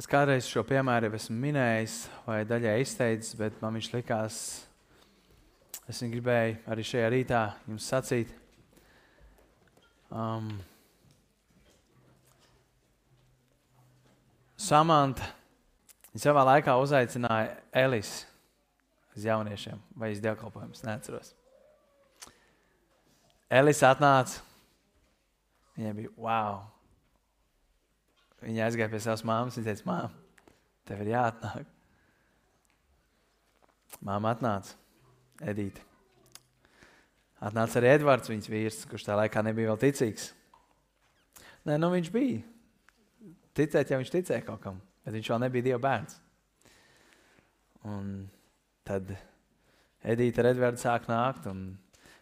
Es kādreiz šo piemēru jau esmu minējis, vai daļai izteicis, bet man viņš likās, es viņu gribēju arī šajā rītā jums sacīt. Um, Samanta savā laikā uzaicināja Elisi uz jauniešiem vai uz dievkalpojumus, neatceros. Elisa atnāca, viņai bija wow! Viņa aizgāja pie savas māmas un teica, māte, tev ir jāatnāk. Māma atnāca, Edīte. Atnāca arī Edvards, viņas vīrs, kurš tā laikā nebija vēl ticīgs. Nē, nu viņš bija. Ticēt, ja viņš ticēja kaut kam, bet viņš vēl nebija Dieva bērns. Un tad Edīte ar Edvardu sāk nākt.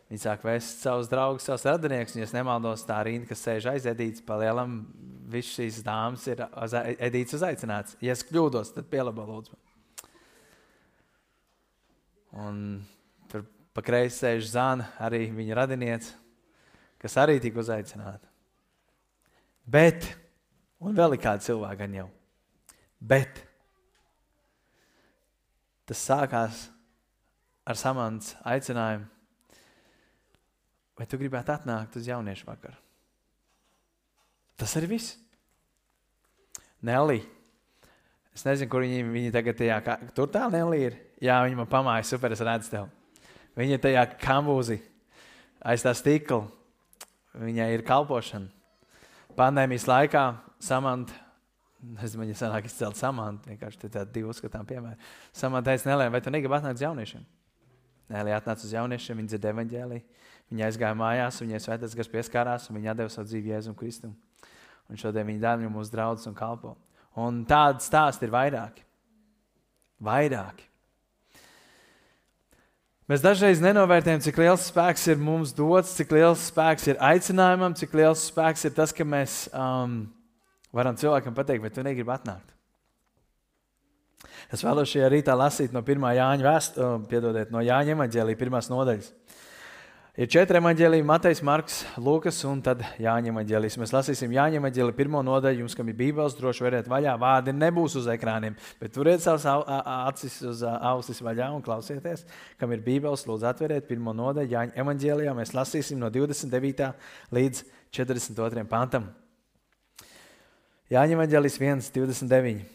Viņi sāk vēst savus draugus, savus radiniekus. Ja nemaldos, tā rinda, kas sēž aiz Edītes, palielam, visas šīs dāmas ir uz Edītes uzaicināts. Ja es kļūdos, tad pielabo lūdzu. Un tur pa kreisi sēž Zana, arī viņa radiniece, kas arī tika uzaicināta. Bet, un vēl ir kādi cilvēki gan jau, bet tas sākās ar samants aicinājumu vai tu gribētu atnākt uz jauniešu vakaru? Tas arī viss. Nelī. Es nezinu, kur viņi, viņi tagad tajā, kā, tur tā Nelī ir. Jā, viņa man pamāja, super, es redzu tevi. Viņa ir tajā kambūzi, aiz tā stikla. Viņai ir kalpošana. Pandēmijas laikā samanta, es domāju, ja sanāk izcelt samantu, vienkārši tādi divi uzskatām piemēri. Samanta teica, Nelē, vai tu negribi atnākt uz jauniešiem? Nelī atnāca uz jauniešiem, viņa dzird evaņģēliju. Viņa aizgāja mājās, viņai svētais gars pieskārās, un viņa deva savu dzīvi Jēzum Kristum. Un šodien viņa dāvina mūsu draugus un kalpo. Un tādi stāsti ir vairāki. Vairāki. Mēs dažreiz nenovērtējam, cik liels spēks ir mums dots, cik liels spēks ir aicinājumam, cik liels spēks ir tas, ka mēs um, varam cilvēkam pateikt, vai tu negribi atnākt. Es vēlos šajā rītā lasīt no 1. Jāņa vēstures, piedodiet, no Jāņa evanģēlīja pirmās nodaļas. Ir četri evanģēlīji, Matejs, Marks, Lūkas un Jāņa evanģēlijas. Mēs lasīsim Jāņa evanģēliju pirmo nodaļu. Jums, kam ir bībeles, droši veriet vaļā. Vārdi nebūs uz ekrāniem, bet turiet savas acis uz ausis vaļā un klausieties, kam ir bībeles. Lūdzu, atveriet pirmo nodaļu Jāņa evanģēlijā. Mēs lasīsim no 29. līdz 42. pantam. Jāņa evanģēlijas 1, 29.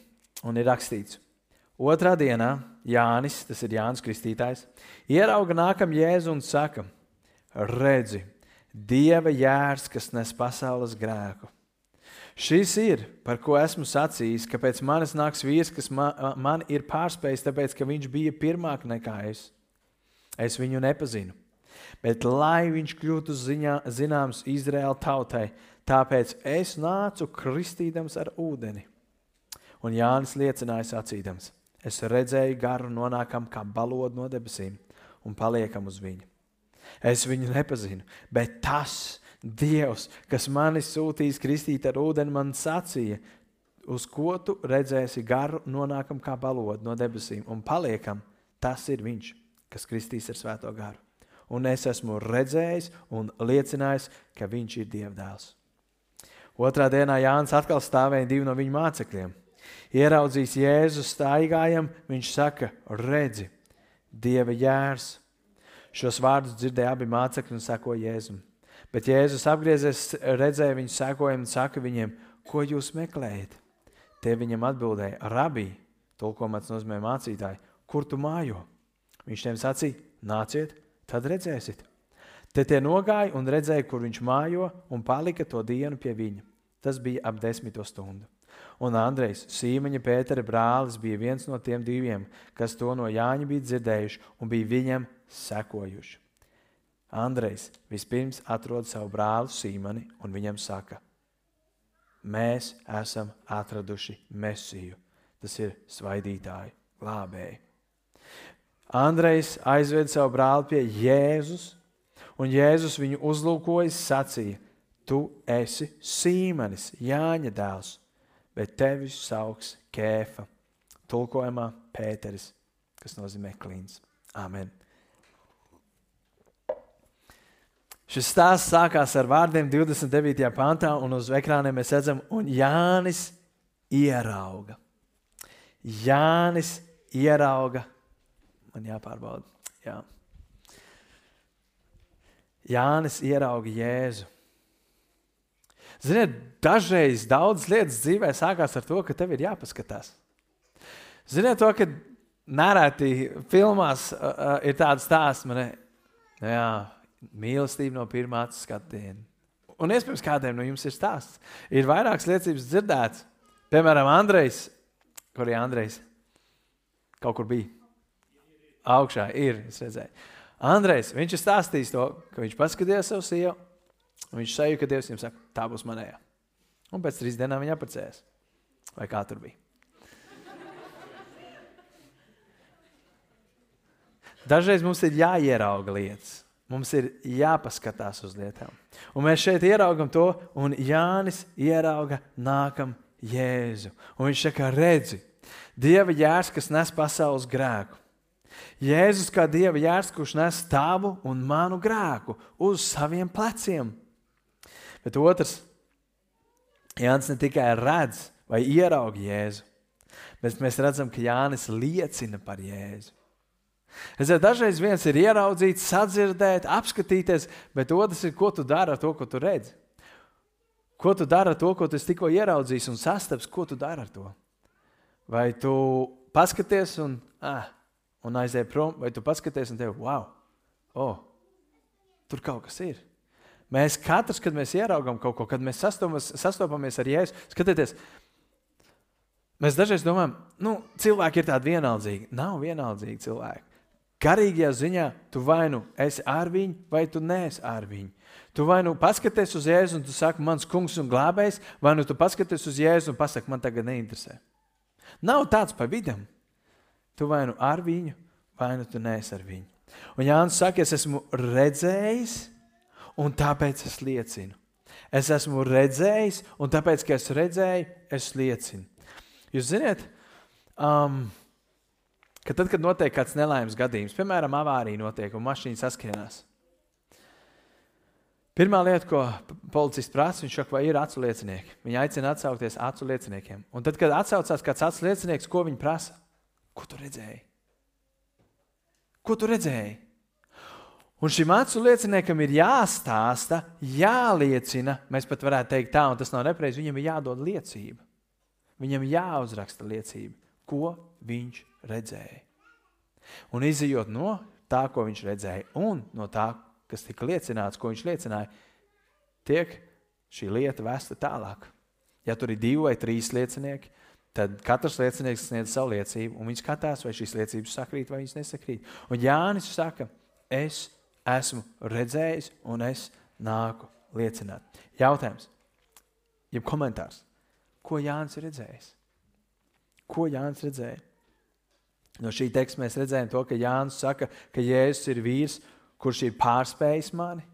Un ir rakstīts. Otrā dienā Jānis, tas ir Jānis Kristītājs, ierauga nākam Jēzu un saka, redzi, Dieva jērs, kas nes pasaules grēku. Šis ir, par ko esmu sacījis, ka pēc manis nāks vīrs, kas man, man ir pārspējis, tāpēc ka viņš bija pirmāk nekā es. Es viņu nepazinu. Bet lai viņš kļūtu ziņā, zināms Izraēla tautai, tāpēc es nācu kristīdams ar ūdeni. Un Jānis liecināja sacīdams: Es redzēju garu nonākam kā balodu no debesīm un paliekam uz viņu. Es viņu nepazinu, bet tas Dievs, kas mani sūtīs kristīt ar ūdeni, man sacīja, uz ko tu redzēsi garu, nonākam kā balodu no debesīm un paliekam. Tas ir viņš, kas kristīs ar svēto garu. Un es esmu redzējis un liecinājis, ka viņš ir Dievdēls. Otrā dienā Jānis atkal stāvēja divi no viņa mācekļiem. Ieraudzījis Jēzu staigājam, viņš saka, redzi, Dieva jērs Šos vārdus dzirdēja abi mācekļi un sako Jēzum. Bet Jēzus apgriezies, redzēja viņu sekojumu un saka viņiem, ko jūs meklējat? Tie viņam atbildēja, Rabī, tulkomats nozīmē mācītāji, kur tu mājo? Viņš tiem sacīja, nāciet, tad redzēsiet. Te tie nogāja un redzēja, kur viņš mājo, un palika to dienu pie viņa. Tas bija ap desmito stundu. Un Andrejs, Sīmaņa Pētera brālis, bija viens no tiem diviem, kas to no Jāņa bija dzirdējuši un bija viņam sekojuši. Andrejs vispirms atrod savu brāli Sīmani un viņam saka, mēs esam atraduši mesiju. Tas ir svaidītāji, glābēji. Andrejs aizved savu brāli pie Jēzus, un Jēzus viņu uzlūkojas, sacīja: Tu esi Sīmanis, Jāņa dēls, bet tevi sauks Kēfa. Tulkojumā Pēteris, kas nozīmē klīns. Amen. Šis stāsts sākās ar vārdiem 29. pantā, un uz ekrāniem mēs redzam, un Jānis ierauga. Jānis ierauga, man jāpārbauda. Jā. Jānis ierauga Jēzu. Ziniet, dažreiz daudzas lietas dzīvē sākās ar to, ka tev ir jāpaskatās. Ziniet, to, ka nereti filmās uh, uh, ir tāds stāsts, man ir jā, mīlestība no pirmā skatiena. Un iespējams, kādiem no jums ir stāsts. Ir vairākas liecības dzirdētas. Piemēram, Andrejs, kur ir Andrejs? Kaut kur bija. Augšā ir, es redzēju. Andrejs, viņš ir stāstījis to, ka viņš paskatījās savu sievu, viņš sajūta, ka Dievs viņam saka, tā būs manējā. Un pēc trīs dienām viņa apprecējās. Vai kā tur bija? Dažreiz mums ir jāierauga lietas. Mums ir jāpaskatās uz lietām. Un mēs šeit ieraugam to, un Jānis ierauga nākam Jēzu. Un viņš saka, redzi, Dieva jērs, kas nes pasaules grēku. Jēzus kā Dieva jērs, kurš nes tavu un manu grēku uz saviem pleciem. Bet otrs, Jānis ne tikai redz vai ieraug Jēzu, bet mēs redzam, ka Jānis liecina par Jēzu. Es domāju, dažreiz viens ir ieraudzīt, sadzirdēt, apskatīties, bet otrs ir, ko tu dari ar to, ko tu redzi. Ko tu dari ar to, ko tu tikko ieraudzīji un sastaps, ko tu dari ar to? Vai tu paskaties un, ah, un aizēji prom, vai tu paskaties un tevi, wow, oh, tur kaut kas ir. Mēs katrs, kad mēs ieraugām kaut ko, kad mēs sastopamies, sastopamies ar Jēzu, skatieties, mēs dažreiz domājam, nu, cilvēki ir tādi vienaldzīgi. Nav vienaldzīgi cilvēki. Garīgajā ziņā tu vai nu esi ar viņu, vai tu neesi ar viņu. Tu vai nu paskaties uz Jēzu un tu saki, mans kungs un glābējs, vai nu tu paskaties uz Jēzu un pasaki, man tagad neinteresē. Nav tāds pa vidam. Tu vai nu ar viņu, vai nu tu neesi ar viņu. Un Jānis saka, es esmu redzējis, un tāpēc es liecinu. Es esmu redzējis, un tāpēc, ka es redzēju, es liecinu. Jūs zināt, um, ka tad, kad notiek kāds nelaimes gadījums, piemēram, avārija notiek un mašīna saskrienās, pirmā lieta, ko policists prasa, viņš saka, vai ir acu liecinieki. Viņi aicina atsaukties acu lieciniekiem. Un tad, kad atsaucās kāds acu liecinieks, ko viņi prasa? Ko tu redzēji? Ko tu redzēji? Un šim acu lieciniekam ir jāstāsta, jāliecina, mēs pat varētu teikt tā, un tas nav nepareizi. Viņam ir jādod liecība. Viņam jāuzraksta liecība, ko viņš redzēja. Un izjūt no tā, ko viņš redzēja, un no tā, kas tika liecināts, ko viņš liecināja, tiek šī lieta vesta tālāk. Ja tur ir divi vai trīs liecinieki, tad katrs liecinieks sniedz savu liecību, un viņš skatās, vai šīs liecības sakrīt vai nesakrīt. Un Jānis saka, es esmu redzējis, un es nāku liecināt. Jautājums, jeb komentārs, ko Jānis ir redzējis? Ko Jānis redzēja? No šī teksta mēs redzējām, to, ka Jānis saka, ka Jēzus ir vīrs, kurš ir pārspējis mani.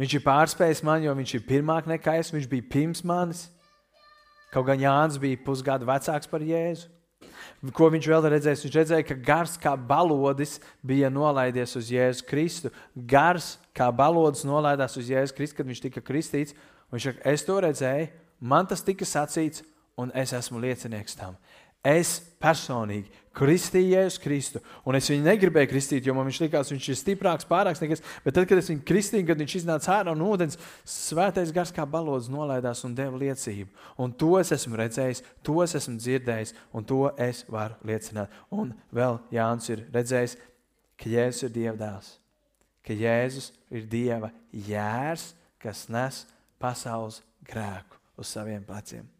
Viņš ir pārspējis mani, jo viņš ir pirmāk nekā es, viņš bija pirms manis. Kaut gan Jānis bija pusgadu vecāks par Jēzu. Ko viņš vēl redzēja? Viņš redzēja, ka gars kā balodis bija nolaidies uz Jēzu Kristu. Gars kā balodis nolaidās uz Jēzu Kristu, kad viņš tika kristīts. Viņš saka, es to redzēju, man tas tika sacīts, un es esmu liecinieks tam. Es personīgi kristīju Jēzus Kristu, un es viņu negribēju kristīt, jo man viņš likās, viņš ir stiprāks, pārāks nekā es. Bet tad, kad es viņu kristīju, kad viņš iznāca ārā no ūdens, svētais gars kā balodis nolaidās un deva liecību. Un to es esmu redzējis, to es esmu dzirdējis, un to es varu liecināt. Un vēl Jānis ir redzējis, ka Jēzus ir Dieva dēls, ka Jēzus ir Dieva jērs, kas nes pasaules grēku uz saviem pleciem.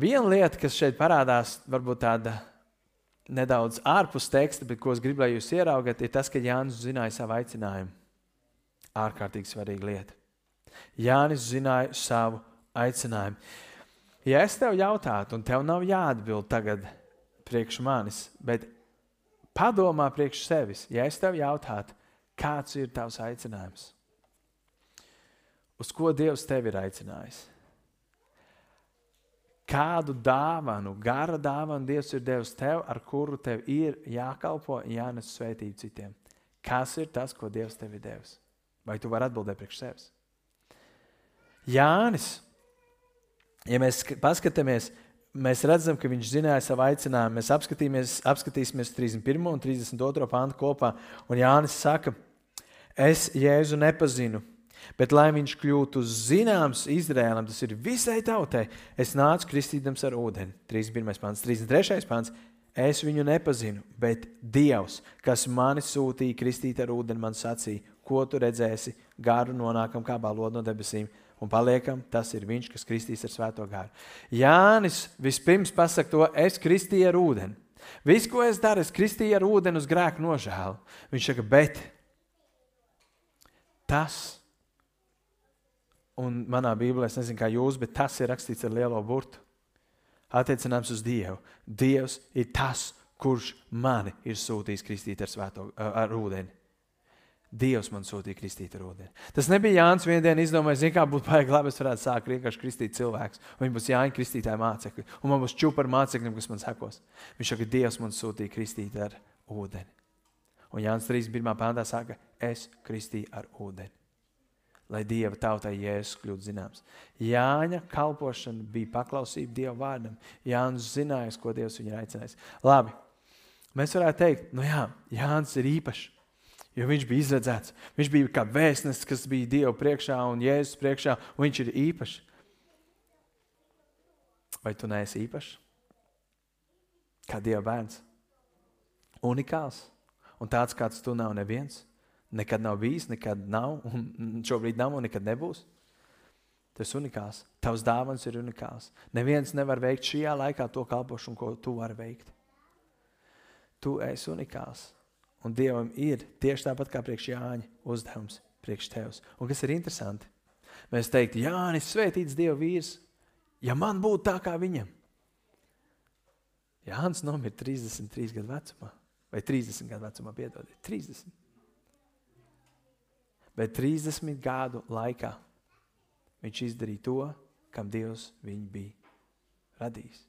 Viena lieta, kas šeit parādās, varbūt tāda nedaudz ārpus teksta, bet ko es gribu, lai jūs ieraugat, ir tas, ka Jānis zināja savu aicinājumu. Ārkārtīgi svarīga lieta. Jānis zināja savu aicinājumu. Ja es tev jautātu, un tev nav jāatbild tagad priekš manis, bet padomā priekš sevis, ja es tev jautātu, kāds ir tavs aicinājums? Uz ko Dievs tevi ir aicinājis? Kādu dāvanu, gara dāvanu Dievs ir devis tev, ar kuru tev ir jākalpo, jānes svētību citiem. Kas ir tas, ko Dievs tev ir devis? Vai tu vari atbildēt priekš sevis? Jānis, ja mēs paskatāmies, mēs redzam, ka viņš zināja savu aicinājumu. Mēs apskatīsimies 31. un 32. pantu kopā. Un Jānis saka, es Jēzu nepazinu. Bet, lai viņš kļūtu zināms Izrēlam, tas ir visai tautai, es nācu kristīdams ar ūdeni. 31. pāns, 33. pāns. Es viņu nepazinu, bet Dievs, kas mani sūtīja kristīt ar ūdeni, man sacīja, ko tu redzēsi, garu nonākam kā balodi no debesīm un paliekam, tas ir viņš, kas kristīs ar svēto gāru. Jānis vispirms pasaka to, es kristīju ar ūdeni. Viss, ko es daru, es kristīju ar ūdeni uz grēku nožēlu. Viņš saka, bet tas, un manā Bībelē, es nezinu, kā jūs, bet tas ir rakstīts ar lielo burtu. Attiecināms uz Dievu. Dievs ir tas, kurš mani ir sūtījis kristīt ar, svēto, ar ūdeni. Dievs man sūtīja kristīt ar ūdeni. Tas nebija Jānis vienā dienā izdomājis, kā būtu baigi labi, es varētu sākt vienkārši kristīt cilvēkus. Viņi būs Jāņa kristītāji mācekļi, un man būs čūpa ar mācekļiem, kas man sekos. Viņš saka, Dievs man sūtīja kristīt ar ūdeni. Un Jānis 31. pāntā saka, es kristīju ar ūdeni. Lai Dieva tautai Jēzus kļūtu zināms. Jāņa kalpošana bija paklausība Dieva vārdam. Jānis zināja, ko Dievs viņu aicinājis. Labi, mēs varētu teikt, nu jā, Jānis ir īpašs. Jo viņš bija izredzēts. Viņš bija kā vēstnesis, kas bija Dieva priekšā un Jēzus priekšā, un viņš ir īpašs. Vai tu neesi īpašs? Kā Dieva bērns. Unikāls. Un tāds, kāds tu nav neviens. Nekad nav bijis, nekad nav, un šobrīd nav un nekad nebūs. Tas ir unikāls. Tavs dāvans ir unikāls. Neviens nevar veikt šajā laikā to kalpošanu, ko tu vari veikt. Tu esi unikāls. Un Dievam ir tieši tāpat kā priekš Jāņa uzdevums priekš tevis. Un kas ir interesanti? Mēs teiktu, Jānis, svētīts Dieva vīrs, ja man būtu tā kā viņam. Jānis nomira 33 gadu vecumā, vai 30 gadu vecumā, piedodiet, 30. Bet 30 gadu laikā viņš izdarīja to, kam Dievs viņu bija radījis.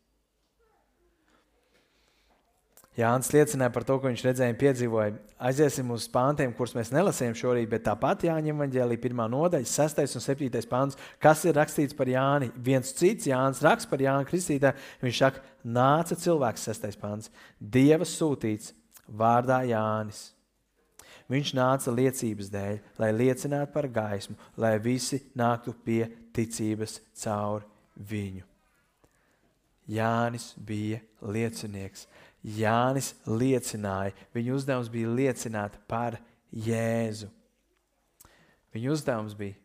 Jānis liecināja par to, ko viņš redzēja un piedzīvoja. Aiziesim uz pāntiem, kurus mēs nelasījām šorīt, bet tāpat Jāņa Evanģēlī, pirmā nodaļa, 6. un 7. pāns, kas ir rakstīts par Jāni. Viens cits Jānis raksta par Jānu Kristītā. Viņš saka, nāca cilvēks, 6. pāns, Dieva sūtīts vārdā Jānis. Viņš nāca liecības dēļ, lai liecinātu par gaismu, lai visi nāktu pie ticības caur viņu. Jānis bija liecinieks. Jānis liecināja, viņa uzdevums bija liecināt par Jēzu. Viņa uzdevums bija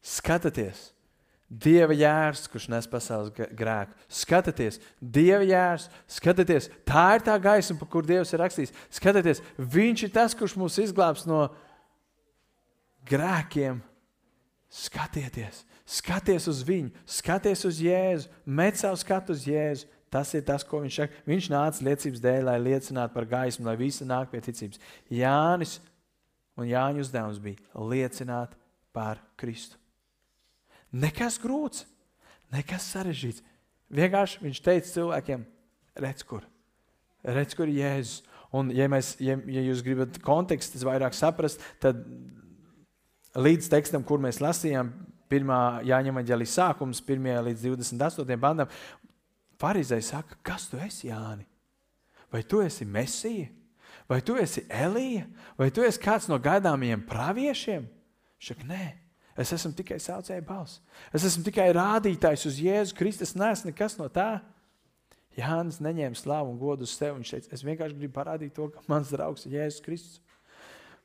skatieties, Dieva jērs, kurš nes pasaules grēku. Skatieties, Dieva jērs, skatieties, tā ir tā gaisma, par kur Dievs ir rakstījis. Skatieties, Viņš ir tas, kurš mūs izglābs no grēkiem. Skatieties, skaties uz viņu, skaties uz Jēzu, met savu skatu uz Jēzu. Tas ir tas, ko viņš saka. Viņš nāca liecības dēļ, lai liecinātu par gaismu, lai visi nāk pie ticības. Jānis un Jāņa uzdevums bija liecināt par Kristu. Nekas grūts, nekas sarežģīts. Vienkārši viņš teica cilvēkiem, redz, kur, redz, kur Jēzus. Un, ja, mēs, ja, ja jūs gribat kontekstu vairāk saprast, tad līdz tekstam, kur mēs lasījām, pirmā jāņem aģēlī sākums, 1 līdz 28 bandam, Pharizēji saka, kas tu esi, Jāni? Vai tu esi Mesija? Vai tu esi Elija? Vai tu esi kāds no gaidāmajiem praviešiem? Šak, nē, es esmu tikai saucēja balss. Es esmu tikai rādītājs uz Jēzu Kristu. Es neesmu nekas no tā. Jānis neņēma slavu un godu uz sevi. Viņš teica, es vienkārši gribu parādīt to, ka mans draugs ir Jēzus Kristus.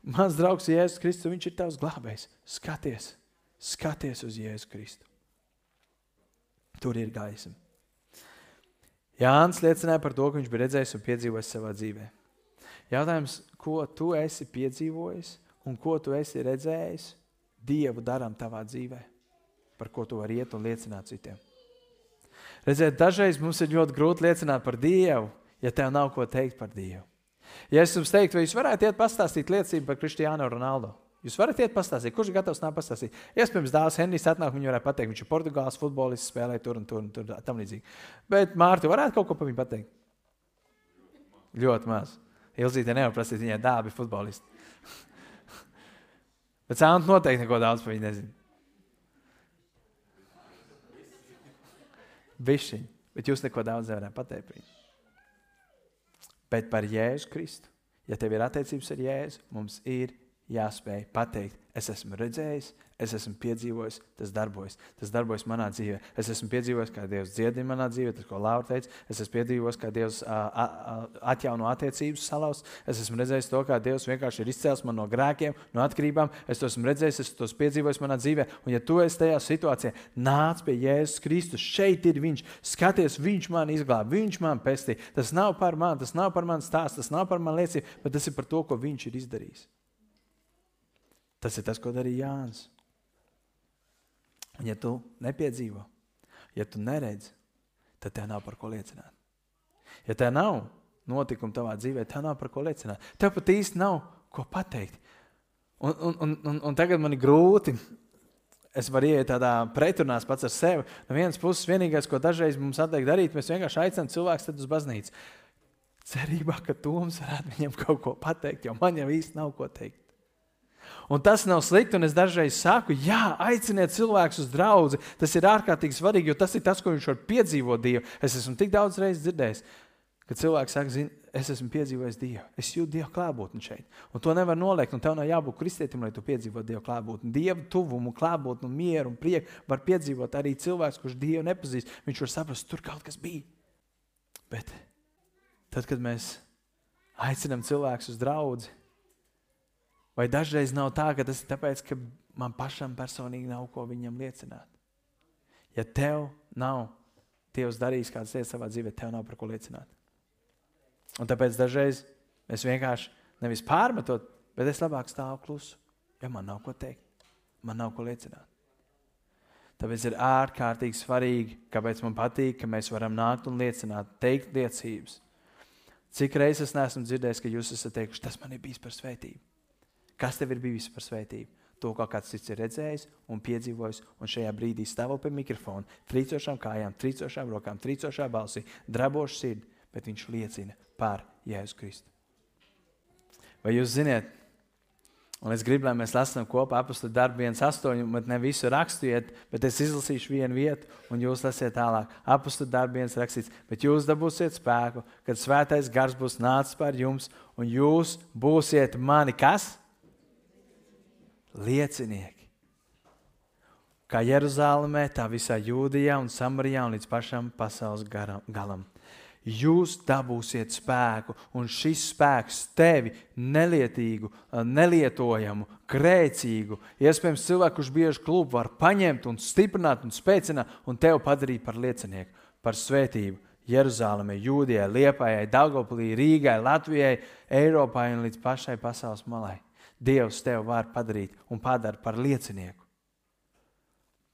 Mans draugs Jēzus Kristus, viņš ir tavs glābējs. Skaties, skaties uz Jēzu Kristu. Tur ir gaisma. Jānis liecināja par to, ka viņš bija redzējis un piedzīvojis savā dzīvē. Jautājums, ko tu esi piedzīvojis un ko tu esi redzējis Dievu darām tavā dzīvē, par ko tu vari iet un liecināt citiem. Redziet, dažreiz mums ir ļoti grūti liecināt par Dievu, ja tev nav ko teikt par Dievu. Ja es jums teiktu, vai jūs varētu iet pastāstīt liecību par Kristiānu Ronaldu? Jūs varat iet pastāstīt, kurš ir gatavs nākt pastāstīt. Iespējams, dēls Henrijs atnāk, viņš varētu pateikt, viņš ir Portugāles futbolists, spēlē tur un tur un tur tam līdzīgi. Bet Mārta varētu kaut ko par viņu pateikt? Ļoti maz. Ilzīte nevar prasīt, viņai dābi futbolisti. Bet Sānta noteikti neko daudz par viņu nezina. Bišķiņ. Bet jūs neko daudz nevarat pateikt par viņu. Bet par Jēzu Kristu, ja tev ir attiecības ar Jēzu, mums ir jāspēj pateikt, es esmu redzējis, Es esmu piedzīvojis, tas darbojas. Tas darbojas manā dzīvē. Es esmu piedzīvojis, kā Dievs dziedina manā dzīvē, tas, ko Laura teica. Es esmu piedzīvojis, kā Dievs uh, atjauno attiecības salauz. Es esmu redzējis to, kā Dievs vienkārši ir izcēlis man no grēkiem, no atkarībām. Es to esmu redzējis, es to esmu piedzīvojis manā dzīvē. Un, ja tu esi tajā situācijā, nāc pie Jēzus Kristus. Šeit ir Viņš. Skaties, Viņš man izglāba, Viņš man pestīja. Tas nav par mani, tas nav par mani stāsts, tas nav par mani liecību, bet tas ir par to, ko Viņš ir izdarījis. Tas ir tas, ko darīja Jānis. Un, ja tu nepiedzīvo, ja tu neredzi, tad tev nav par ko liecināt. Ja tev nav notikumu tavā dzīvē, tev nav par ko liecināt. Tev pat īsti nav ko pateikt. Un, un, un, un, tagad man ir grūti. Es varu iet tādā pretrunā pats ar sevi. No vienas puses, vienīgais, ko dažreiz mums atliek darīt, mēs vienkārši aicinām cilvēku uz baznīcu. Cerībā, ka Toms varētu viņam kaut ko pateikt, jo man jau īsti nav ko teikt. Un tas nav slikti, un es dažreiz saku, jā, aiciniet cilvēkus uz draugu. Tas ir ārkārtīgi svarīgi, jo tas ir tas, ko viņš var piedzīvot Dievu. Es esmu tik daudz reizes dzirdējis, ka cilvēks saka, zin, es esmu piedzīvojis Dievu. Es jūtu Dieva klātbūtni šeit. Un to nevar noliekt. Un tev nav jābūt kristietim, lai tu piedzīvotu Dieva klātbūtni. Dieva tuvumu, klātbūtni, mieru un prieku var piedzīvot arī cilvēks, kurš Dievu nepazīst. Viņš var saprast, tur kaut kas bija. Bet tad, kad mēs aicinām cilvēkus uz draugu, Vai dažreiz nav tā, ka tas ir tāpēc, ka man pašam personīgi nav ko viņam liecināt? Ja tev nav Dievs darījis kādas lietas savā dzīvē, tev nav par ko liecināt. Un tāpēc dažreiz mēs vienkārši nevis pārmetot, bet es labāk stāvu klusu, ja man nav ko teikt, man nav ko liecināt. Tāpēc ir ārkārtīgi svarīgi, kāpēc man patīk, ka mēs varam nākt un liecināt, teikt liecības. Cik reizes es neesmu dzirdējis, ka jūs esat teikuši, tas man ir bijis par svētību. Kas tev ir bijis par svētību? To, kā kāds cits ir redzējis un piedzīvojis, un šajā brīdī stāvo pie mikrofona, trīcošām kājām, trīcošām rokām, trīcošā balsī, drabošs sirdi, bet viņš liecina par Jēzu Kristu. Vai jūs zināt, un es gribu, lai mēs lasām kopā apakstu darbu viens astoņu, bet ne visu rakstiet, bet es izlasīšu vienu vietu, un jūs lasiet tālāk. Apakstu darbu viens rakstīts, bet jūs dabūsiet spēku, kad svētais gars būs nācis par jums, un jūs būsiet mani kas? Liecinieki. Kā Jeruzalemē, tā visā Jūdijā un Samarijā un līdz pašam pasaules garam, galam. Jūs dabūsiet spēku, un šis spēks tevi nelietīgu, nelietojamu, grēcīgu, iespējams, cilvēku, kurš bieži klubu var paņemt un stiprināt un spēcināt, un tevi padarīt par liecinieku, par svētību. Jeruzalemē, Jūdijai, Liepājai, Daugopilī, Rīgai, Latvijai, Eiropai un līdz pašai pasaules malai. Dievs tevi var padarīt un padara par liecinieku.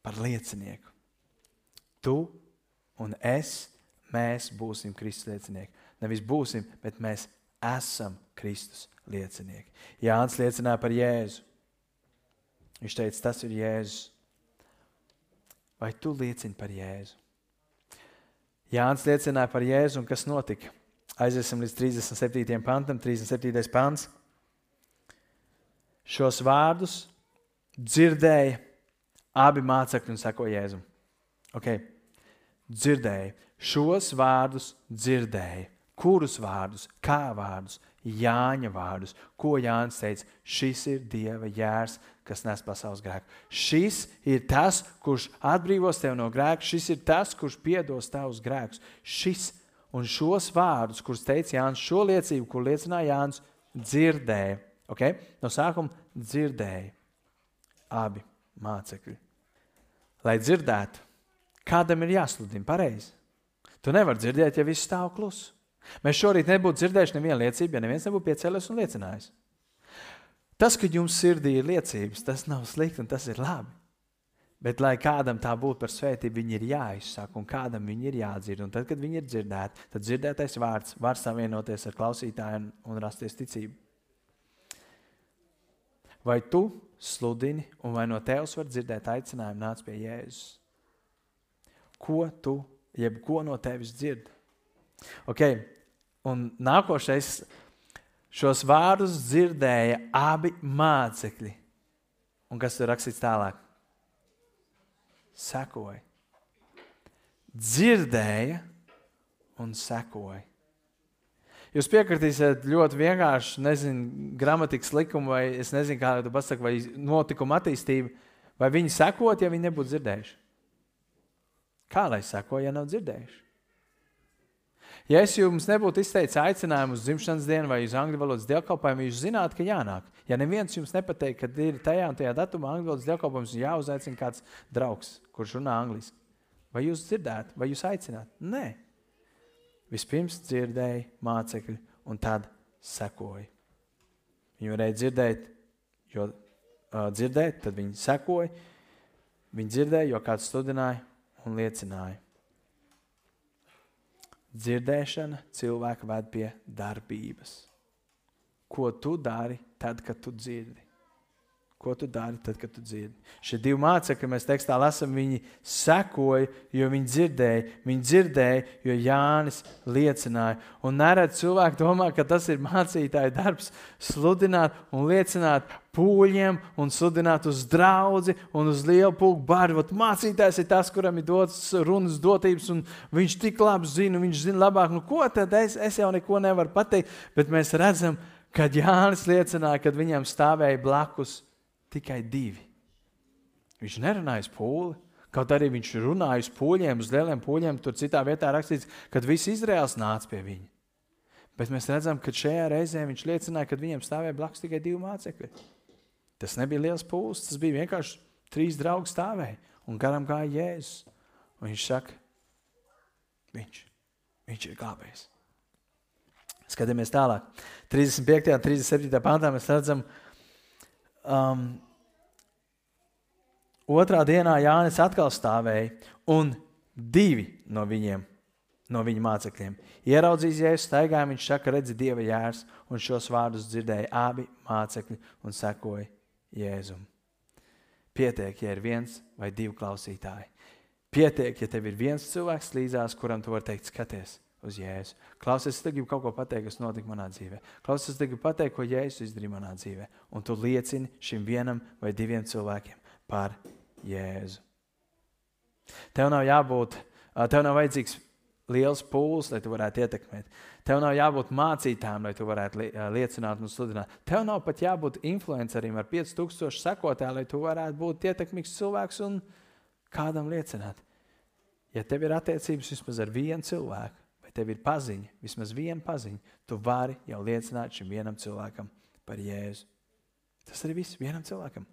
Par liecinieku. Tu un es, mēs būsim Kristus liecinieki. Nevis būsim, bet mēs esam Kristus liecinieki. Jānis liecināja par Jēzu. Viņš teica, tas ir Jēzus. Vai tu liecini par Jēzu? Jānis liecināja par Jēzu, un kas notika? Aiziesim līdz 37. pantam, 37. pants. Šos vārdus dzirdēja abi mācekļi un sekoja Jēzum. Okay. Dzirdēja. Šos vārdus dzirdēja. Kurus vārdus? Kā vārdus? Jāņa vārdus. Ko Jānis teica? Šis ir Dieva jērs, kas nes pasaules grēku. Šis ir tas, kurš atbrīvos tevi no grēka. Šis ir tas, kurš piedos tavus grēkus. Šis un šos vārdus, kurus teica Jānis, šo liecību, kur liecināja Jānis, dzirdēja. Okay? No sākuma dzirdēja abi mācekļi. Lai dzirdētu, kādam ir jāsludina pareizi. Tu nevari dzirdēt, ja viss stāv klusu. Mēs šorīt nebūtu dzirdējuši nevienu liecību, ja neviens nebūtu piecēlies un liecinājis. Tas, ka jums sirdī ir liecības, tas nav slikti un tas ir labi. Bet, lai kādam tā būtu par svētību, viņi ir jāizsaka un kādam viņi ir jādzird. Un tad, kad viņi ir dzirdēti, tad dzirdētais vārds var savienoties ar klausītājiem un rasties ticību. Vai tu sludini, un vai no tevis var dzirdēt aicinājumu nāc pie Jēzus? Ko tu, jeb ko no tevis dzird? Okay. Un nākošais šos vārdus dzirdēja abi mācekļi. Un kas tur rakstīts tālāk? Sekoja. Dzirdēja un sekoja. Jūs piekritīsiet ļoti vienkārši, nezinu, gramatikas likumu, vai es nezinu, kā tu pasaki, vai notikuma attīstība, vai viņi sekot, ja viņi nebūtu dzirdējuši. Kā lai seko, ja nav dzirdējuši? Ja es jums nebūtu izteicis aicinājumu uz dzimšanas dienu vai uz angļu valodas dievkalpojumu, jūs zinātu, ka jānāk. Ja neviens jums nepateiks, ka ir tajā un tajā datumā angļu valodas dievkalpojums, jāuzaicina kāds draugs, kurš runā angliski. Vai jūs dzirdētu, vai jūs aicinātu? Nē. Vispirms dzirdēja mācekļi, un tad sekoja. Viņi varēja dzirdēt, jo uh, dzirdēt, tad viņi sekoja. Viņi dzirdēja, jo kāds studināja un liecināja. Dzirdēšana cilvēku ved pie darbības. Ko tu dari tad, kad tu dzirdi? Ko tu dari tad, kad tu dzirdi? Šie divi mācekļi, mēs tekstā lasām, viņi sekoja, jo viņi dzirdēja. Viņi dzirdēja, jo Jānis liecināja. Un neredz cilvēki domā, ka tas ir mācītāja darbs sludināt un liecināt pūļiem un sludināt uz draugu un uz lielu pūku barvu. Mācītājs ir tas, kuram ir dots runas dotības, un viņš tik labi zina, viņš zina labāk. Nu, ko tad es, es jau neko nevaru pateikt, bet mēs redzam, kad Jānis liecināja, kad viņam stāvēja blakus tikai divi. Viņš nerunāja pūli. Kaut arī viņš runāja uz pūļiem, uz lieliem pūļiem, tur citā vietā rakstīts, kad viss Izraels nāca pie viņa. Bet mēs redzam, ka šajā reizē viņš liecināja, ka viņiem stāvēja blakus tikai divi mācekļi. Tas nebija liels pūlis, tas bija vienkārši trīs draugi stāvēja un garām gāja Jēzus. Un viņš saka, viņš, viņš ir glābējs. Skatāmies tālāk. 35. un 37. pāntā mēs redzam, ka um, otrā dienā Jānis atkal stāvēja, un divi no viņiem, no viņa mācekļiem, ieraudzījis jēzu staigā, viņš saka, redzi, dieva jērs, un šos vārdus dzirdēja abi mācekļi un sekoja Jēzum. Pietiek, ja ir viens vai divi klausītāji. Pietiek, ja tev ir viens cilvēks līdzās, kuram tu vari teikt, skaties, uz Jēzu. Klausies, es gribu kaut ko pateikt, kas notika manā dzīvē. Klausies, es gribu pateikt, ko Jēzus izdarīja manā dzīvē. Un tu liecini šim vienam vai diviem cilvēkiem par Jēzu. Tev nav jābūt, tev nav vajadzīgs liels pūles, lai tu varētu ietekmēt. Tev nav jābūt mācītājam, lai tu varētu liecināt un sludināt. Tev nav pat jābūt influencerim ar 5000 sekotāju, lai tu varētu būt ietekmīgs cilvēks un kādam liecināt. Ja tev ir attiecības vismaz ar vienu cilvēku, vai tev ir paziņa, vismaz viena paziņa, tu vari jau liecināt šim vienam cilvēkam par Jēzu. Tas arī viss vienam cilvēkam.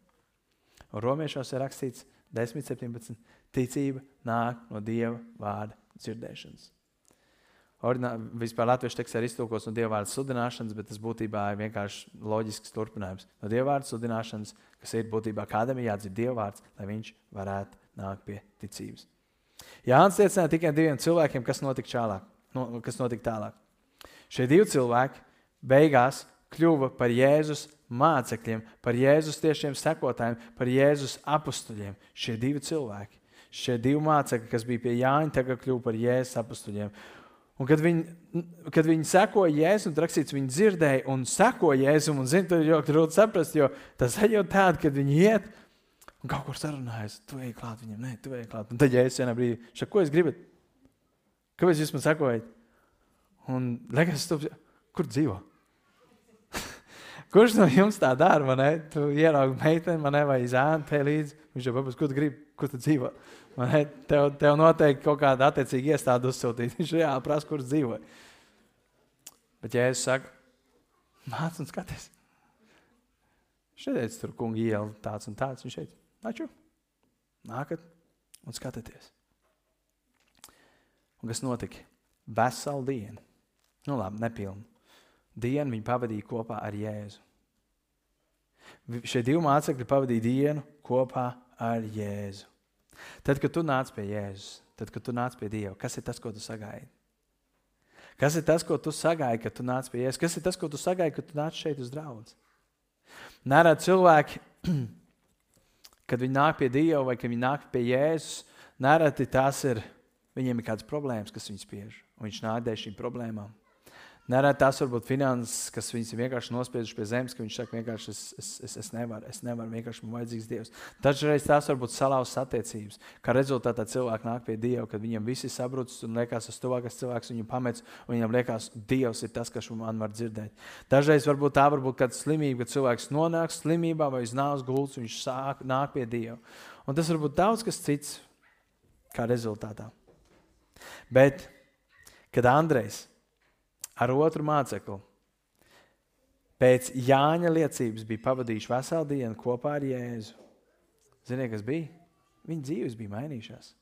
Un romiešos ir rakstīts 10, 17. Ticība nāk no Dieva vārda dzirdēšanas. Ordinā, vispār latviešu tekstā ir iztulkots no dieva vārda sludināšanas, bet tas būtībā ir vienkārši loģisks turpinājums. No dieva vārda sludināšanas, kas ir būtībā kādam ir jādzird dieva vārds, lai viņš varētu nākt pie ticības. Jānis liecināja tikai diviem cilvēkiem, kas notika čālāk no, kas notika tālāk. Šie divi cilvēki beigās kļuva par Jēzus mācekļiem, par Jēzus tiešiem sekotājiem, par Jēzus apstuļiem. Šie divi cilvēki, šie divi mācekļi, kas bija pie Jāņa, tagad kļuva par Jēzus apstuļiem. Un kad viņi, kad viņi sekoja Jēzum, tad rakstīts, viņi dzirdēja un sekoja Jēzum. Un, zini, tur ļoti grūti saprast, jo tas ir jau tāds, kad viņi iet un kaut kur sarunājas. Tu ej klāt viņam, nē, tu ej klāt. Un tad Jēzus vienā brīdī, ko es gribu? Kāpēc jūs man sakojat? Un liekas, tu, kur dzīvo? Kurš no jums tā dara? Man, ne? Tu ieraugi meiteni, man ne, vai zēnu te līdzi. Viņš jau papildus, kur tu gribi, kur tu dzīvo. Man, ne? tev, tev noteikti kaut kāda attiecīga iestāde uzsūtīt. Viņš reāli prasa, kur dzīvo. Bet, ja es saku, nāc un skaties. Šeit tur kungi iela tāds un tāds. Viņš šeit, nāču, nākat un skatieties. Un kas notika? Veselu dienu, nu labi, nepilnu dienu viņi pavadīja kopā ar Jēzu. Šie divi mācekļi pavadīja dienu kopā ar Jēzu. Tad, kad tu nāc pie Jēzus, tad, kad tu nāc pie Dieva, kas ir tas, ko tu sagaidi? Kas ir tas, ko tu sagaidi, kad tu nāc pie Jēzus? Kas ir tas, ko tu sagaidi, kad tu nāc šeit uz draugu? Nerad cilvēki, kad viņi nāk pie Dieva vai kad viņi nāk pie Jēzus, nereti tās ir Viņiem ir kādas problēmas, kas viņus spiež, un viņš nāk dēļ šīm problēmām. Nereti tas var būt finanses, kas viņus vienkārši nospieduši pie zemes, ka viņš saka, vienkārši es, es, es, es nevaru, es nevaru, vienkārši man vajadzīgs Dievs. Dažreiz tās var būt salauztas attiecības, kā rezultātā cilvēki nāk pie Dieva, kad viņam viss ir sabrucis un liekas, tas tuvākais cilvēks viņu pamets, un viņam liekas, Dievs ir tas, kas man var dzirdēt. Dažreiz varbūt tā var būt kāda slimība, kad cilvēks nonāk slimībā vai uz nāves gultas, viņš sāk, nāk pie Dieva. Un tas var būt daudz kas cits kā rezultātā. Bet, kad Andrejs ar otru mācekli. Pēc Jāņa liecības bija pavadījuši veselu dienu kopā ar Jēzu. Ziniet, kas bija? Viņa dzīves bija mainījušās.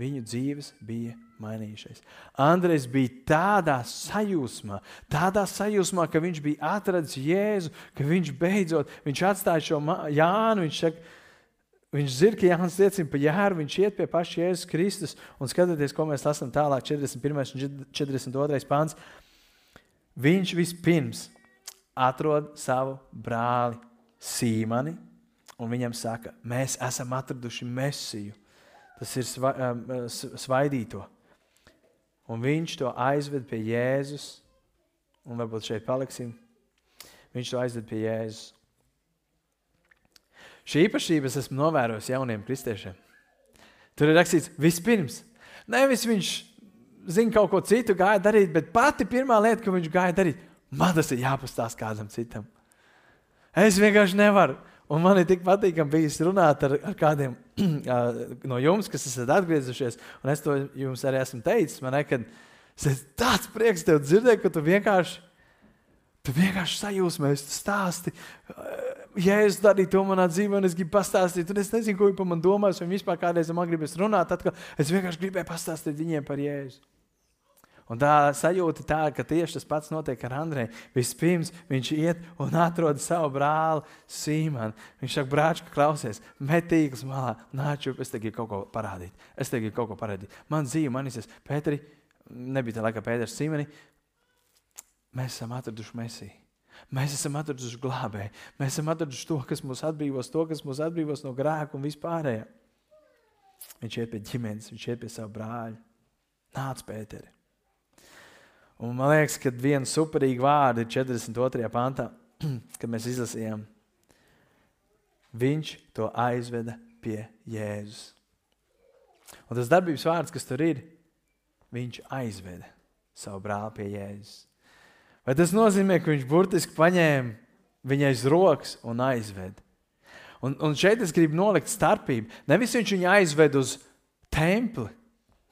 Viņu dzīves bija mainījušās. Andrejs bija tādā sajūsmā, tādā sajūsmā, ka viņš bija atradzis Jēzu, ka viņš beidzot viņš atstāja šo Jānu. Viņš saka, Viņš zina, ka Jānis liecina par jēru, viņš iet pie paša Jēzus Kristus un skatieties, ko mēs lasām tālāk, 41. un 42. pāns. Viņš vispirms atrod savu brāli Sīmani un viņam saka, mēs esam atraduši mesiju. Tas ir sva, um, svaidīto. Un viņš to aizved pie Jēzus, un varbūt šeit paliksim. Viņš to aizved pie Jēzus. Šī īpašība es esmu novērojis jauniem kristiešiem. Tur ir rakstīts, vispirms, nevis viņš zina kaut ko citu, gāja darīt, bet pati pirmā lieta, ko viņš gāja darīt, man tas ir jāpastāsta kādam citam. Es vienkārši nevaru. Un man ir tik patīkami bijis runāt ar, ar kādiem no jums, kas esat atgriezušies. Un es to jums arī esmu teicis. Man ir tāds prieks tev dzirdēt, ka tu vienkārši, tu vienkārši sajūsmēs, stāsti es darīju to manā dzīvē, un es gribu pastāstīt, tad es nezinu, ko viņi par mani domās, vai vispār kādreiz man gribēs runāt. Atkal. Es vienkārši gribēju pastāstīt viņiem par Jēzu. Un tā sajūta tā, ka tieši tas pats notiek ar Andreju. Vispirms viņš iet un atrod savu brāli Sīmanu. Viņš saka, brāč, klausies, metīgs malā, nāc, es tev gribu kaut ko parādīt. Es tev gribu kaut ko parādīt. Man dzīve, man izsaka, Pēteri, nebija tā laika Pēters Sīmani. Mēs esam atraduši Mēsiju. Mēs esam atraduši glābēju. Mēs esam atraduši to, kas mūs atbrīvos, to, kas mūs atbrīvos no grēka un vispārējā. Viņš iet pie ģimenes, viņš iet pie sava brāļa. Nāc, Pēteri. Un man liekas, ka viena superīga vārda ir 42. pantā, kad mēs izlasījām. Viņš to aizveda pie Jēzus. Un tas darbības vārds, kas tur ir, viņš aizveda savu brāli pie Jēzus. Vai tas nozīmē, ka viņš burtiski paņēma viņai aiz rokas un aizveda? Un, un šeit es gribu nolikt starpību. Nevis viņš viņu aizved uz templi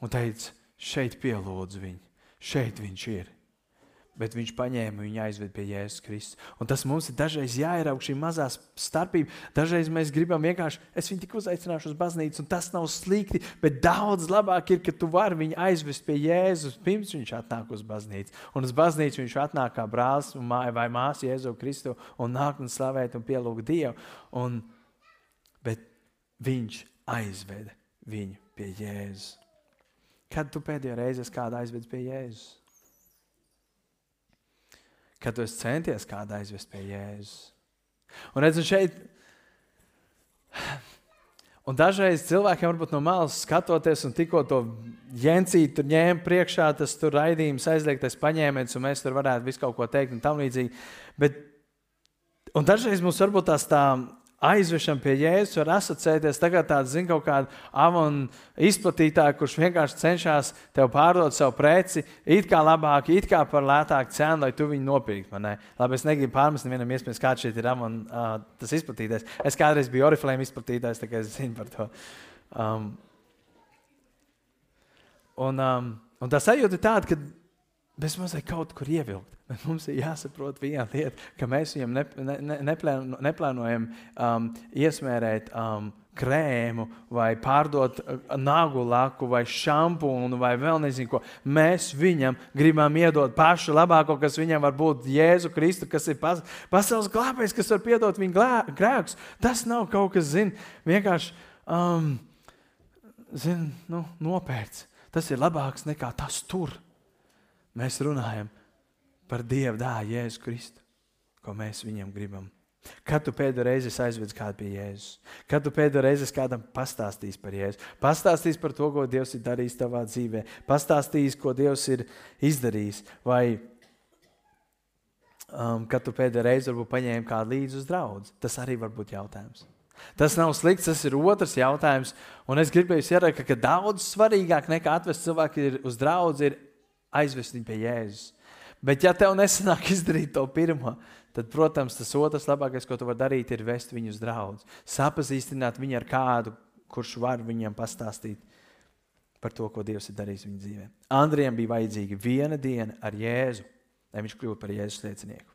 un teica, šeit pielūdzu viņu, šeit viņš ir bet viņš paņēma viņu aizved pie Jēzus Kristus. Un tas mums ir dažreiz jāieraug šī mazā starpība. Dažreiz mēs gribam vienkārši, es viņu tik uzaicināšu uz baznīcu, un tas nav slikti, bet daudz labāk ir, ka tu vari viņu aizvest pie Jēzus pirms viņš atnāk uz baznīcu. Un uz baznīcu viņš atnāk kā brālis vai māsa Jēzu Kristu un nāk un slavēt un pielūgt Dievu. Un, bet viņš aizveda viņu pie Jēzus. Kad tu pēdējo reizi kādu aizvedi pie Jēzus? Kad tu centies kādu aizvest pie Jēzus. Un redzu, šeit, un dažreiz cilvēkiem varbūt no malas skatoties, un tikko to jēncīti tur ņēma priekšā, tas tur raidījums aizliegtais paņēmiens, un mēs tur varētu visu kaut ko teikt un tam līdzīgi. Bet, un dažreiz mums varbūt tās tā aizvešam pie Jēzus, var asociēties tagad tāds, zin, kaut kāda avona izplatītāja, kurš vienkārši cenšas tev pārdot savu preci, it kā labāk, it kā par lētāku cenu, lai tu viņu nopirktu. Labi, es negribu pārmest nevienam, iespējams, kāds šeit ir avona, uh, tas izplatītājs. Es kādreiz biju oriflēm izplatītājs, tā kā es zinu par to. Um, un, um, un tā sajūta ir tāda, ka bez mazliet kaut kur ievilkt. Bet mums ir jāsaprot viena lieta, ka mēs viņam ne, ne, ne, neplāno, neplānojam um, iesmērēt um, krēmu, vai pārdot uh, nagu laku, vai šampūnu, vai vēl nezinu ko. Mēs viņam gribam iedot pašu labāko, kas viņam var būt Jēzu Kristu, kas ir pas, pasaules glābējs, kas var piedot viņa grēkus. Tas nav kaut kas, zin, vienkārši um, zin, nu, nopērts. Tas ir labāks nekā tas tur. Mēs runājam par Dieva dēlu Jēzu Kristu, ko mēs viņam gribam. Kad tu pēdējo reizi aizvedzi kādu pie Jēzus? Kad tu pēdējo reizi kādam pastāstīsi par Jēzu? Pastāstīsi par to, ko Dievs ir darījis tavā dzīvē, pastāstīsi, ko Dievs ir izdarījis. Vai um, kad tu pēdējo reizi varbūt paņēmi kādu līdzi uz draugu? Tas arī var būt jautājums. Tas nav slikts, tas ir otrs jautājums. Un es gribēju ieraugt, ka daudz svarīgāk nekā atvest cilvēku uz draugu ir aizvest viņu pie Jēzus. Bet, ja tev nesanāk izdarīt to pirmo, tad, protams, tas otrs labākais, ko tu vari darīt, ir vest viņu uz draugu. Sapazīstināt viņu ar kādu, kurš var viņam pastāstīt par to, ko Dievs ir darījis viņa dzīvē. Andrijam bija vajadzīga viena diena ar Jēzu, lai viņš kļūtu par Jēzus liecinieku.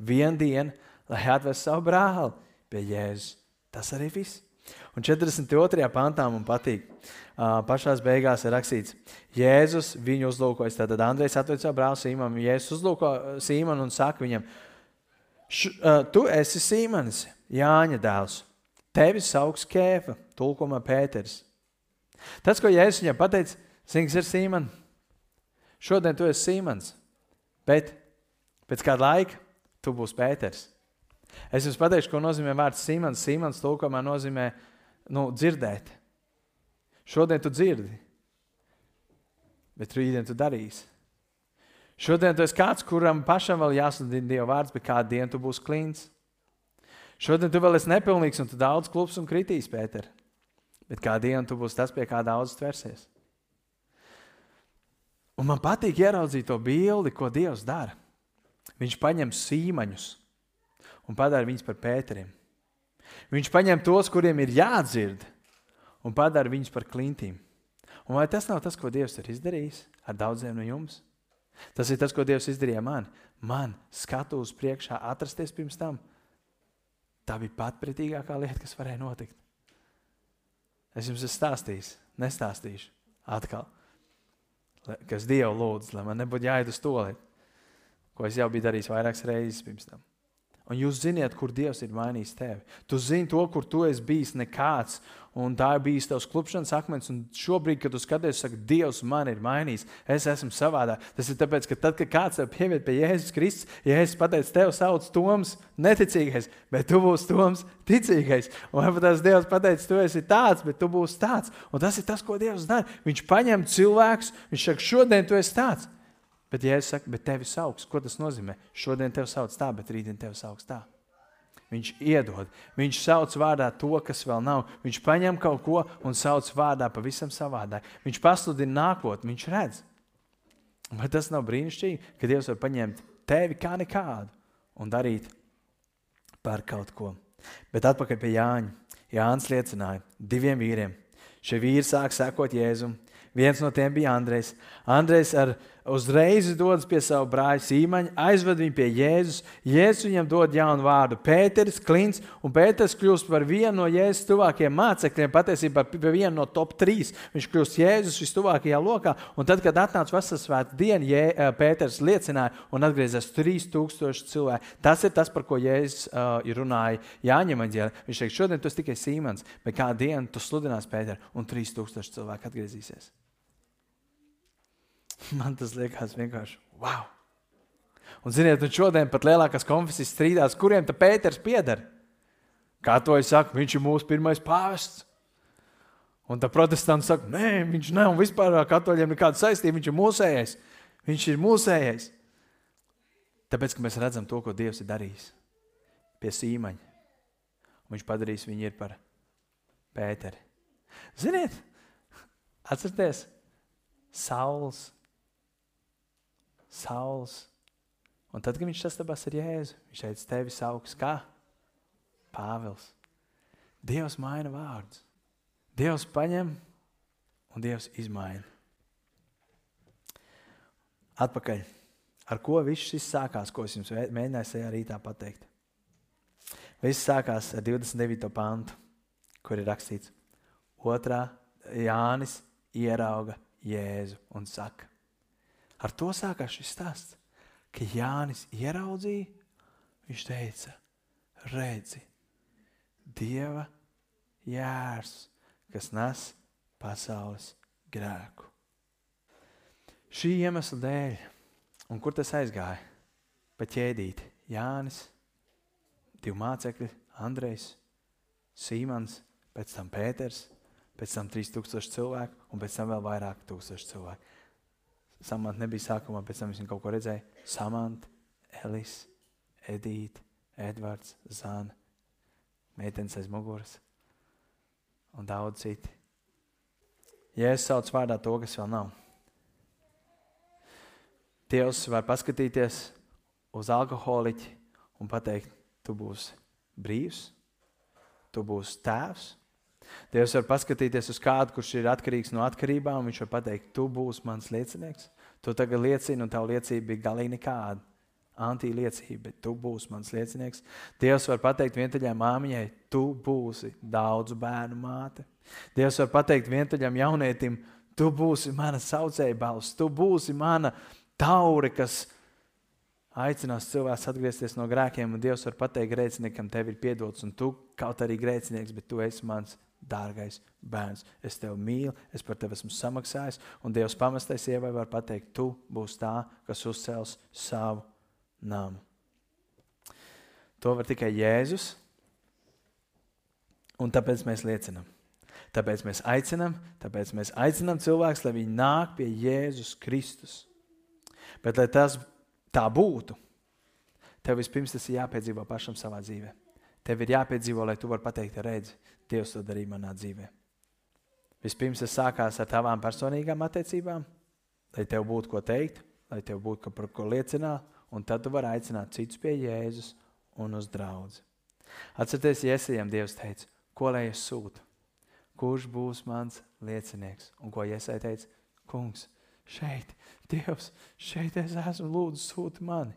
Viena diena, lai atvestu savu brāli pie Jēzus. Tas arī viss. Un 42. pantā man patīk. Uh, pašā beigās ir rakstīts, Jēzus viņu uzlūkojas. Tad Andrejs atveic savu brāli Sīmanu. Jēzus uzlūko Sīmanu un saka viņam, š, uh, tu esi Sīmanis, Jāņa dēls. Tevi sauc Kēfa, tulkojumā Pēters. Tas, ko Jēzus viņam pateica, Sings ir Sīmans. Šodien tu esi Sīmans, bet pēc kāda laika tu būsi Pēters. Es jums pateikšu, ko nozīmē vārds Simons. Simons tulkojumā nozīmē nu, dzirdēt. Šodien tu dzirdi, bet rītdien tu darīsi. Šodien tu esi kāds, kuram pašam vēl jāsludina Dieva vārds, bet kādu dienu tu būsi klīns. Šodien tu vēl esi nepilnīgs un tu daudz klups un kritīs, Pēter. Bet kādu dienu tu būsi tas, pie kā daudz tversies. Un man patīk ieraudzīt to bildi, ko Dievs dara. Viņš paņem sīmaņus un padara viņus par pēteriem. Viņš paņem tos, kuriem ir jādzird, un padara viņus par klintīm. Un vai tas nav tas, ko Dievs ir izdarījis ar daudziem no jums? Tas ir tas, ko Dievs izdarīja man. Man skatuves priekšā atrasties pirms tam. Tā bija patpritīgākā lieta, kas varēja notikt. Es jums esmu stāstījis, nestāstīšu atkal, kas Dievu lūdz, lai man nebūtu jāiet uz to lietu, ko es jau biju darījis vairākas reizes pirms tam. Un jūs zināt, kur Dievs ir mainījis tevi. Tu zini to, kur tu esi bijis nekāds. Un tā ir bijis tavs klupšanas akmens. Un šobrīd, kad tu skaties, saka, Dievs man ir mainījis, es esmu savādāk. Tas ir tāpēc, ka tad, kad kāds tev pieviet pie Jēzus Kristus, ja es pateicu, tev sauc Toms, neticīgais, bet tu būsi Toms, ticīgais. Un varbūt tas Dievs pateica, tu esi tāds, bet tu būsi tāds. Un tas ir tas, ko Dievs dara. Viņš paņem cilvēkus, viņš saka, šodien tu esi tāds. Bet, ja es saku, bet tevi sauc, ko tas nozīmē? Šodien tevi sauc tā, bet rītdien tevi sauc tā. Viņš iedod, viņš sauc vārdā to, kas vēl nav. Viņš paņem kaut ko un sauc vārdā pavisam savādāk. Viņš pasludina nākotni, viņš redz. Vai tas nav brīnišķīgi, ka Dievs var paņemt tevi kā nekādu un darīt par kaut ko? Bet atpakaļ pie Jāņa. Jānis liecināja diviem vīriem. Šie vīri sāk sekot Jēzum. Viens no tiem bija Andrejs. Andrejs ar uzreiz dodas pie sava brāļa Sīmaņa, aizved viņu pie Jēzus. Jēzus viņam dod jaunu vārdu - Pēters, Klints, un Pēters kļūst par vienu no Jēzus tuvākajiem mācekļiem, patiesībā par vienu no top 3. Viņš kļūst Jēzus vistuvākajā lokā, un tad, kad atnāca Vasaras diena, Jē, Pēters liecināja un atgriezās 3000 cilvēku. Tas ir tas, par ko Jēzus uh, runāja Jāņem Aņģēlē. Viņš teica, šodien tas tikai Sīmans, bet kādu dienu tu sludinās Pēteru, un 3000 cilvēku atgriezīsies. Man tas liekas vienkārši wow! Un, ziniet, un šodien pat lielākās konfesijas strīdās, kuriem tā Pēters pieder. Kā to es saku, viņš ir mūsu pirmais pāvests. Un tā protestanti saka, nē, viņš nav vispār ar katoļiem nekāda saistība, viņš ir mūsējais. Viņš ir mūsējais. Tāpēc, ka mēs redzam to, ko Dievs ir darījis pie sīmaņa. Un viņš padarīs viņu par Pēteri. Ziniet, atcerieties, Sauls saules. Un tad, kad viņš sastapās ar Jēzu, viņš teica, tevi sauks kā Pāvils. Dievs maina vārdus. Dievs paņem un Dievs izmaina. Atpakaļ. Ar ko viss šis sākās, ko es jums mēģināju šajā rītā pateikt? Viss sākās ar 29. pantu, kur ir rakstīts, otrā Jānis ierauga Jēzu un saka, Ar to sākās šis stāsts, ka Jānis ieraudzīja, viņš teica, redzi, Dieva jērs, kas nes pasaules grēku. Šī iemesla dēļ, un kur tas aizgāja? Pa ķēdīti Jānis divi mācekļi, Andrejs, Sīmans, pēc tam Pēters, pēc tam 3000 cilvēku un pēc tam vēl vairāk tūkstoši cilvēku. Samants nebija sākumā, pēc tam viņš kaut ko redzēja. Samants, Elis, Edīte, Edvards, Zana, meitenes aiz muguras un daudz citi. Jēzus sauc vārdā to, kas vēl nav. Dievs var paskatīties uz alkoholiķi un pateikt, tu būsi brīvs, tu būsi tēvs. Dievs var paskatīties uz kādu, kurš ir atkarīgs no atkarībām, un viņš var pateikt, tu būsi mans liecinieks. Tu tagad liecini, un tava liecība bija galīgi nekāda. Antiliecība, bet tu būsi mans liecinieks. Dievs var pateikt vientuļai māmiņai, tu būsi daudzu bērnu māte. Dievs var pateikt vientuļam jaunietim, tu būsi mana saucēja balss, tu būsi mana taure, kas aicinās cilvēks atgriezties no grēkiem, un Dievs var pateikt grēciniekam, tev ir piedots, un tu kaut arī grēcinieks, bet tu esi mans dārgais bērns. Es tevi mīlu, es par tevi esmu samaksājis, un Dievs pamestais sievai var pateikt, tu būsi tā, kas uzcels savu namu. To var tikai Jēzus, un tāpēc mēs liecinām. Tāpēc mēs aicinām, tāpēc mēs aicinām cilvēkus, lai viņi nāk pie Jēzus Kristus. Bet, lai tas tā būtu, tev vispirms tas ir jāpiedzīvo pašam savā dzīvē. Tev ir jāpiedzīvo, lai tu varētu pateikt, redzi, Dievs to darīja manā dzīvē. Vispirms tas sākās ar tavām personīgām attiecībām, lai tev būtu ko teikt, lai tev būtu par ko liecināt, un tad tu vari aicināt citus pie Jēzus un uz draugu. Atcerieties, Iesajam Dievs teica, ko lai es sūtu? Kurš būs mans liecinieks? Un ko Iesai teica? Kungs, šeit, Dievs, šeit es esmu, lūdzu, sūti mani.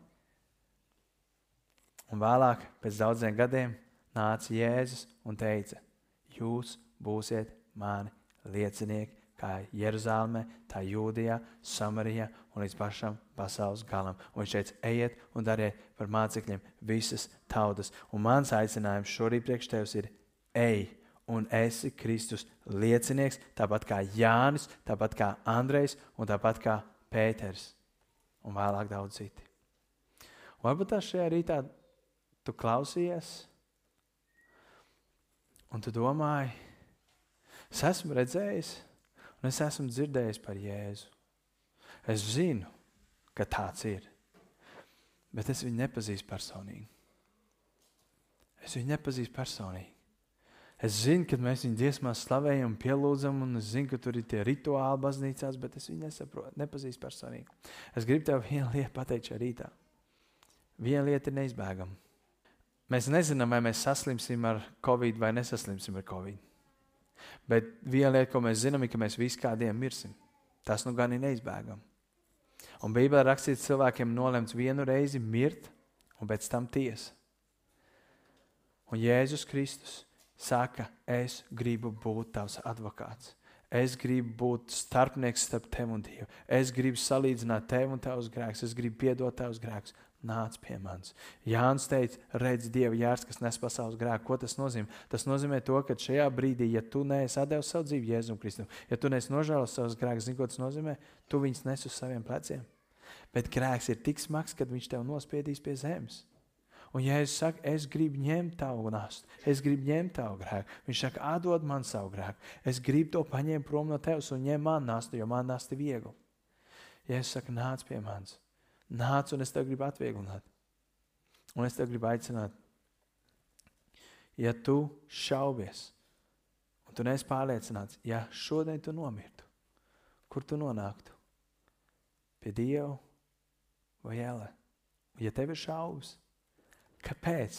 Un vēlāk, pēc daudziem gadiem, nāca Jēzus un teica, jūs būsiet mani liecinieki, kā Jeruzalemē, tā Jūdijā, Samarijā un līdz pašam pasaules galam. Un viņš teica, ejiet un dariet par mācekļiem visas tautas. Un mans aicinājums šorīt priekš tevis ir, ej! un esi Kristus liecinieks, tāpat kā Jānis, tāpat kā Andrejs un tāpat kā Pēters un vēlāk daudz citi. Un varbūt tā šajā rītā tu klausies un tu domāji, es esmu redzējis un es esmu dzirdējis par Jēzu. Es zinu, ka tāds ir, bet es viņu nepazīstu personīgi. Es viņu nepazīstu personīgi. Es zinu, ka mēs viņu dziesmās slavējam, pielūdzam, un es zinu, ka tur ir tie rituāli baznīcās, bet es viņu nesaprotu, nepazīstu personīgi. Es gribu tev vienu lietu pateikt šajā rītā. Viena lieta ir neizbēgama. Mēs nezinām, vai mēs saslimsim ar covid vai nesaslimsim ar covid. Bet viena lieta, ko mēs zinām, ir, ka mēs visi kādiem mirsim. Tas nu gan ir neizbēgami. Un Bībelē rakstīts, cilvēkiem nolemts vienu reizi mirt, un pēc tam tiesa. Un Jēzus Kristus saka, es gribu būt tavs advokāts. Es gribu būt starpnieks starp tevi un Dievu. Es gribu salīdzināt tevi un tavus grēkus. Es gribu piedot tavus grēkus. Nāc pie manis. Jānis teica, redz, Dieva jārs, kas nes pasaules grēku. Ko tas nozīmē? Tas nozīmē to, ka šajā brīdī, ja tu neesi devis savu dzīvi Jēzum Kristum, ja tu neesi nožēlojis savus grēkus, zini, ko tas nozīmē? Tu viņus nes uz saviem pleciem. Bet grēks ir tik smags, kad viņš tev nospiedīs pie zemes. Un Jēzus saka, es gribu ņemt tavu nastu, es gribu ņemt tavu grēku. Viņš saka, atdod man savu grēku. Es gribu to paņemt prom no tevis un ņem man nastu, jo man nasta viegli. Jēzus saka, nāc pie manis. Nāc un es tev gribu atvieglināt. Un es tev gribu aicināt, ja tu šaubies, un tu neesi pārliecināts, ja šodien tu nomirtu, kur tu nonāktu? Pie Dieva vai ēlē? Ja tev ir šaubas, Kāpēc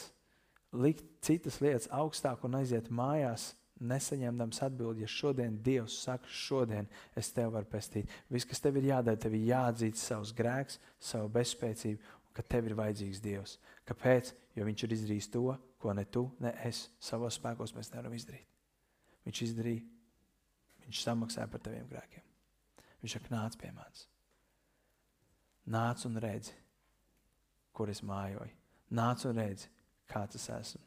likt citas lietas augstāk un aiziet mājās, nesaņemdams atbildi, ja šodien Dievs saka, šodien es tevi varu pestīt. Viss, kas tev ir jādara, tev ir jāatzīst savus grēkus, savu bezspēcību, un ka tev ir vajadzīgs Dievs. Kāpēc? Jo Viņš ir izdarījis to, ko ne tu, ne es savos spēkos mēs nevaram izdarīt. Viņš izdarīja, viņš samaksāja par taviem grēkiem. Viņš saka, nāc pie manis. Nāc un redzi, kur es mājoju Nāc un redzi, kāds es esmu.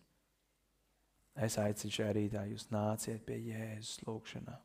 Es aicinu šajā rītā, jūs nāciet pie Jēzus lūgšanā.